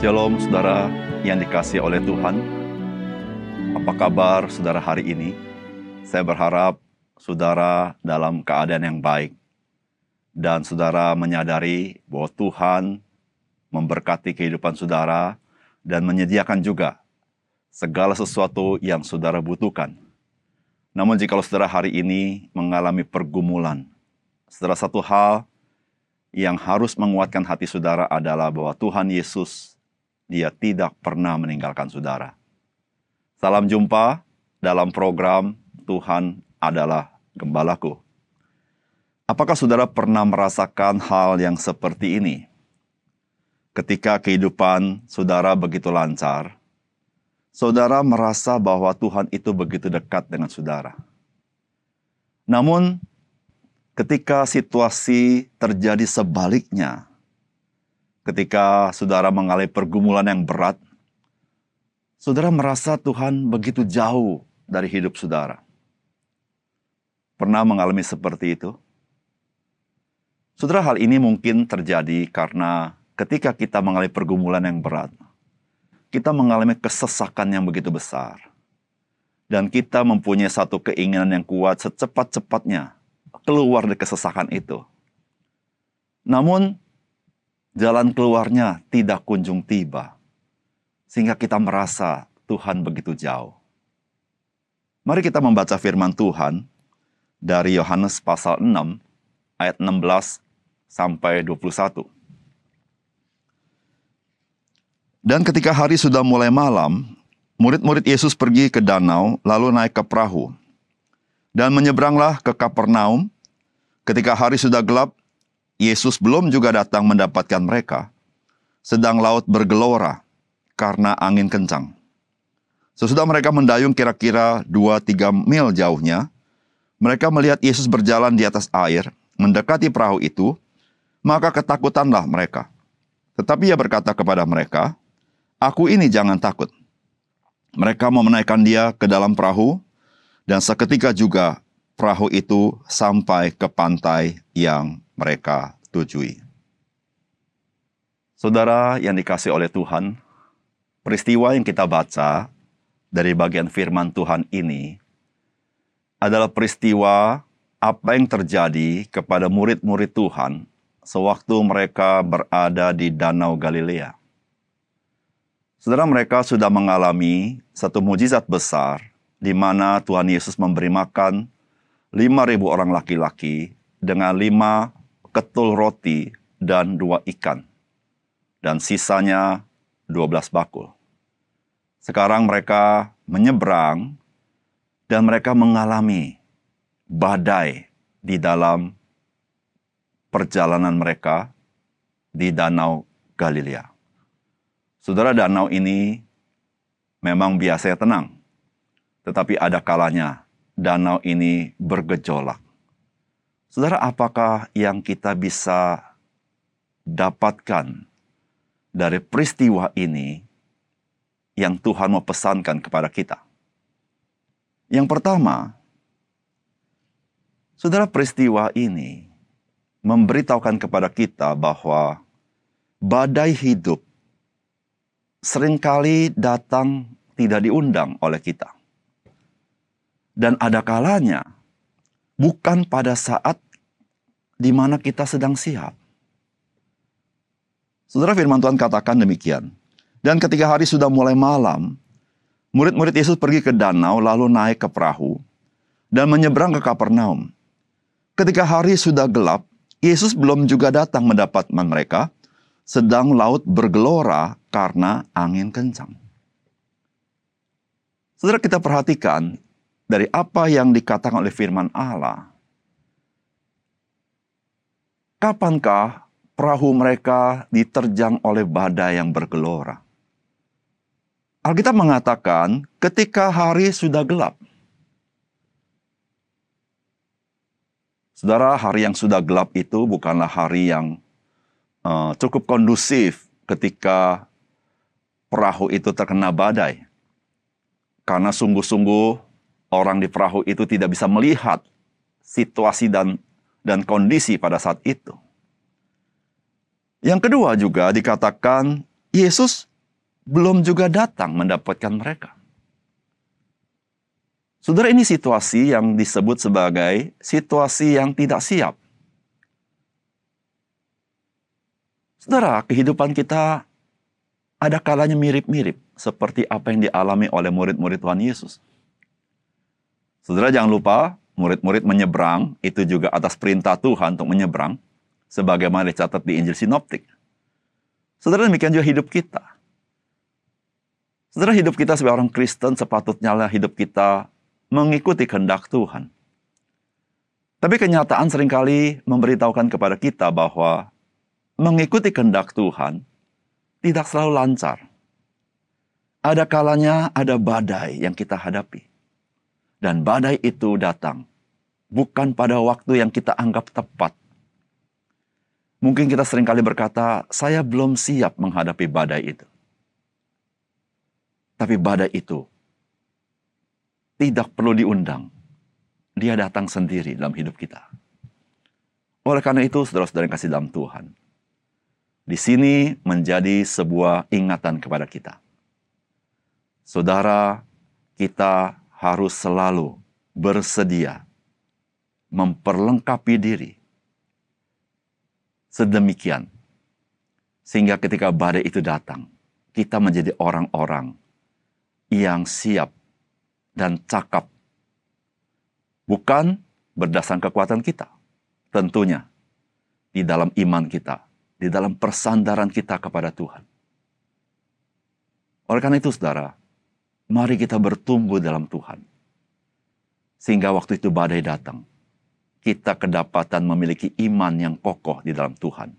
Shalom saudara yang dikasih oleh Tuhan. Apa kabar saudara hari ini? Saya berharap saudara dalam keadaan yang baik dan saudara menyadari bahwa Tuhan memberkati kehidupan saudara dan menyediakan juga segala sesuatu yang saudara butuhkan. Namun jika saudara hari ini mengalami pergumulan, saudara satu hal yang harus menguatkan hati saudara adalah bahwa Tuhan Yesus, dia tidak pernah meninggalkan saudara. Salam jumpa dalam program Tuhan adalah Gembalaku. Apakah saudara pernah merasakan hal yang seperti ini? Ketika kehidupan saudara begitu lancar, saudara merasa bahwa Tuhan itu begitu dekat dengan saudara. Namun, ketika situasi terjadi sebaliknya, ketika saudara mengalami pergumulan yang berat, saudara merasa Tuhan begitu jauh dari hidup saudara. Pernah mengalami seperti itu? Saudara, hal ini mungkin terjadi karena ketika kita mengalami pergumulan yang berat, kita mengalami kesesakan yang begitu besar. Dan kita mempunyai satu keinginan yang kuat secepat-cepatnya keluar dari kesesakan itu. Namun, jalan keluarnya tidak kunjung tiba. Sehingga kita merasa Tuhan begitu jauh. Mari kita membaca firman Tuhan dari Yohanes pasal 6 ayat 16 sampai 21. Dan ketika hari sudah mulai malam, murid-murid Yesus pergi ke danau lalu naik ke perahu. Dan menyeberanglah ke Kapernaum. Ketika hari sudah gelap, Yesus belum juga datang mendapatkan mereka. Sedang laut bergelora karena angin kencang. Sesudah mereka mendayung kira-kira 2-3 mil jauhnya, mereka melihat Yesus berjalan di atas air, mendekati perahu itu, maka ketakutanlah mereka. Tetapi ia berkata kepada mereka, Aku ini jangan takut. Mereka mau menaikkan dia ke dalam perahu, dan seketika juga perahu itu sampai ke pantai yang mereka tujui. Saudara yang dikasih oleh Tuhan, peristiwa yang kita baca dari bagian firman Tuhan ini adalah peristiwa apa yang terjadi kepada murid-murid Tuhan sewaktu mereka berada di Danau Galilea. Saudara mereka sudah mengalami satu mujizat besar di mana Tuhan Yesus memberi makan 5.000 orang laki-laki dengan lima ketul roti dan dua ikan. Dan sisanya 12 bakul. Sekarang mereka menyeberang dan mereka mengalami badai di dalam perjalanan mereka di Danau Galilea. Saudara, danau ini memang biasanya tenang, tetapi ada kalanya danau ini bergejolak. Saudara, apakah yang kita bisa dapatkan dari peristiwa ini yang Tuhan mau pesankan kepada kita? Yang pertama, saudara peristiwa ini memberitahukan kepada kita bahwa badai hidup sering kali datang tidak diundang oleh kita. Dan ada kalanya bukan pada saat di mana kita sedang siap. Saudara firman Tuhan katakan demikian. Dan ketika hari sudah mulai malam, Murid-murid Yesus pergi ke danau lalu naik ke perahu dan menyeberang ke Kapernaum. Ketika hari sudah gelap, Yesus belum juga datang mendapatkan mereka, sedang laut bergelora karena angin kencang. Saudara kita perhatikan dari apa yang dikatakan oleh firman Allah. Kapankah perahu mereka diterjang oleh badai yang bergelora? Alkitab mengatakan ketika hari sudah gelap. Saudara, hari yang sudah gelap itu bukanlah hari yang uh, cukup kondusif ketika perahu itu terkena badai. Karena sungguh-sungguh orang di perahu itu tidak bisa melihat situasi dan dan kondisi pada saat itu. Yang kedua juga dikatakan Yesus belum juga datang mendapatkan mereka. Saudara, ini situasi yang disebut sebagai situasi yang tidak siap. Saudara, kehidupan kita ada kalanya mirip-mirip seperti apa yang dialami oleh murid-murid Tuhan Yesus. Saudara jangan lupa, murid-murid menyeberang itu juga atas perintah Tuhan untuk menyeberang sebagaimana dicatat di Injil Sinoptik. Saudara demikian juga hidup kita. Saudara hidup kita sebagai orang Kristen sepatutnya lah hidup kita mengikuti kehendak Tuhan. Tapi kenyataan sering kali memberitahukan kepada kita bahwa mengikuti kehendak Tuhan tidak selalu lancar. Ada kalanya ada badai yang kita hadapi. Dan badai itu datang bukan pada waktu yang kita anggap tepat. Mungkin kita sering kali berkata, saya belum siap menghadapi badai itu. Tapi badai itu tidak perlu diundang. Dia datang sendiri dalam hidup kita. Oleh karena itu, saudara-saudara yang kasih dalam Tuhan, di sini menjadi sebuah ingatan kepada kita. Saudara, kita harus selalu bersedia memperlengkapi diri sedemikian sehingga ketika badai itu datang, kita menjadi orang-orang yang siap dan cakap. Bukan berdasarkan kekuatan kita. Tentunya di dalam iman kita, di dalam persandaran kita kepada Tuhan. Oleh karena itu saudara, mari kita bertumbuh dalam Tuhan. Sehingga waktu itu badai datang, kita kedapatan memiliki iman yang kokoh di dalam Tuhan.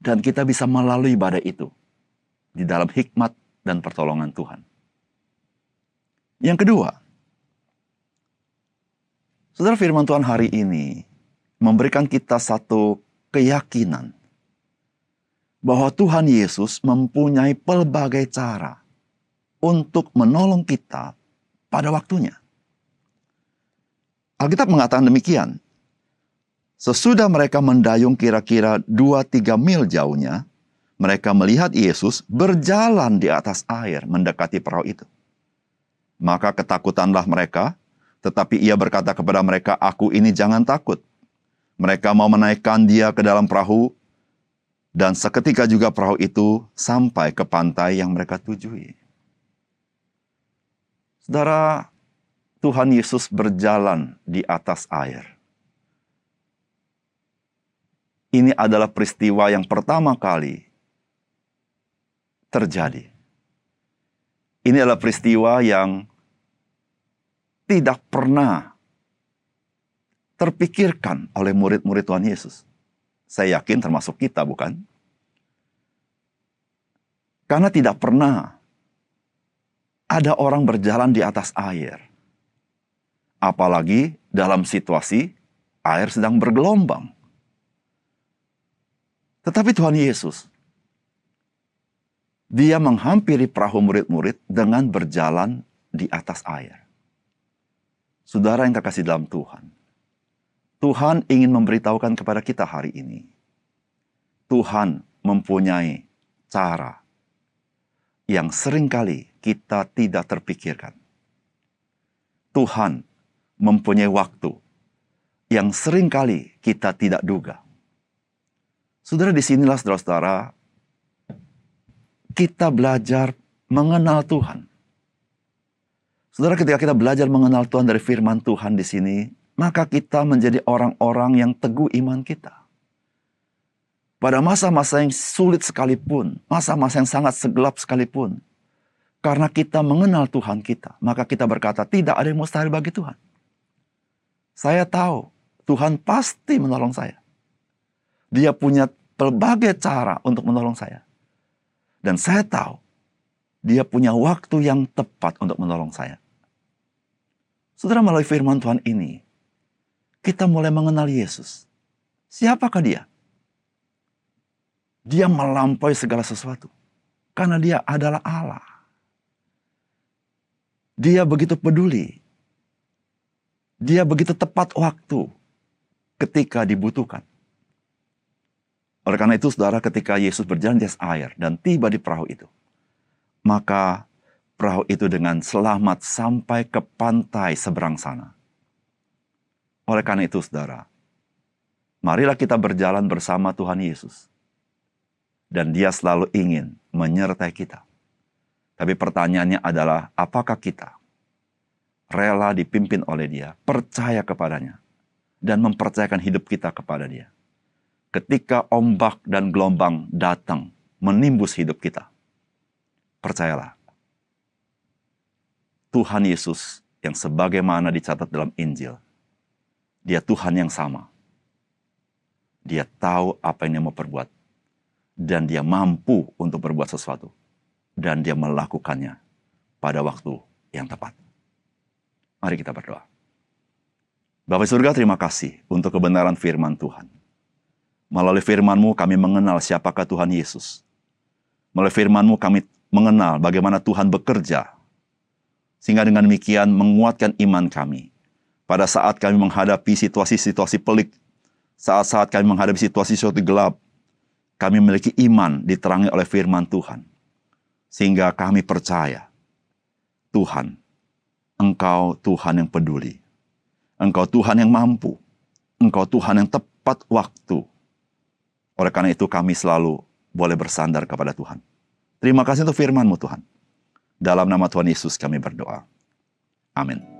Dan kita bisa melalui badai itu di dalam hikmat dan pertolongan Tuhan. Yang kedua, saudara firman Tuhan hari ini memberikan kita satu keyakinan bahwa Tuhan Yesus mempunyai pelbagai cara untuk menolong kita pada waktunya. Alkitab mengatakan demikian. Sesudah mereka mendayung kira-kira 2-3 mil jauhnya, mereka melihat Yesus berjalan di atas air mendekati perahu itu. Maka ketakutanlah mereka, tetapi ia berkata kepada mereka, Aku ini jangan takut. Mereka mau menaikkan dia ke dalam perahu, dan seketika juga perahu itu sampai ke pantai yang mereka tujui. Saudara, Tuhan Yesus berjalan di atas air. Ini adalah peristiwa yang pertama kali terjadi. Ini adalah peristiwa yang tidak pernah terpikirkan oleh murid-murid Tuhan Yesus. Saya yakin termasuk kita, bukan? Karena tidak pernah ada orang berjalan di atas air. Apalagi dalam situasi air sedang bergelombang. Tetapi Tuhan Yesus, dia menghampiri perahu murid-murid dengan berjalan di atas air. Saudara yang kekasih dalam Tuhan, Tuhan ingin memberitahukan kepada kita hari ini, Tuhan mempunyai cara yang sering kali kita tidak terpikirkan. Tuhan mempunyai waktu yang sering kali kita tidak duga. Saudara, di sinilah saudara-saudara, kita belajar mengenal Tuhan. Saudara, ketika kita belajar mengenal Tuhan dari firman Tuhan di sini, maka kita menjadi orang-orang yang teguh iman kita. Pada masa-masa yang sulit sekalipun, masa-masa yang sangat segelap sekalipun, karena kita mengenal Tuhan kita, maka kita berkata, tidak ada yang mustahil bagi Tuhan. Saya tahu Tuhan pasti menolong saya. Dia punya berbagai cara untuk menolong saya. Dan saya tahu dia punya waktu yang tepat untuk menolong saya. Saudara melalui firman Tuhan ini, kita mulai mengenal Yesus. Siapakah dia? Dia melampaui segala sesuatu. Karena dia adalah Allah. Dia begitu peduli. Dia begitu tepat waktu ketika dibutuhkan. Oleh karena itu, saudara, ketika Yesus berjalan di atas air dan tiba di perahu itu, maka perahu itu dengan selamat sampai ke pantai seberang sana. Oleh karena itu, saudara, marilah kita berjalan bersama Tuhan Yesus. Dan dia selalu ingin menyertai kita. Tapi pertanyaannya adalah, apakah kita rela dipimpin oleh dia, percaya kepadanya, dan mempercayakan hidup kita kepada dia. Ketika ombak dan gelombang datang menimbus hidup kita, percayalah, Tuhan Yesus yang sebagaimana dicatat dalam Injil, dia Tuhan yang sama. Dia tahu apa yang dia mau perbuat. Dan dia mampu untuk berbuat sesuatu. Dan dia melakukannya pada waktu yang tepat. Mari kita berdoa. Bapak surga terima kasih untuk kebenaran firman Tuhan. Melalui firman-Mu kami mengenal siapakah Tuhan Yesus. Melalui firman-Mu kami mengenal bagaimana Tuhan bekerja. Sehingga dengan demikian menguatkan iman kami. Pada saat kami menghadapi situasi-situasi pelik, saat-saat kami menghadapi situasi-situasi gelap, kami memiliki iman diterangi oleh firman Tuhan. Sehingga kami percaya, Tuhan, Engkau Tuhan yang peduli. Engkau Tuhan yang mampu. Engkau Tuhan yang tepat waktu. Oleh karena itu kami selalu boleh bersandar kepada Tuhan. Terima kasih untuk firman-Mu Tuhan. Dalam nama Tuhan Yesus kami berdoa. Amin.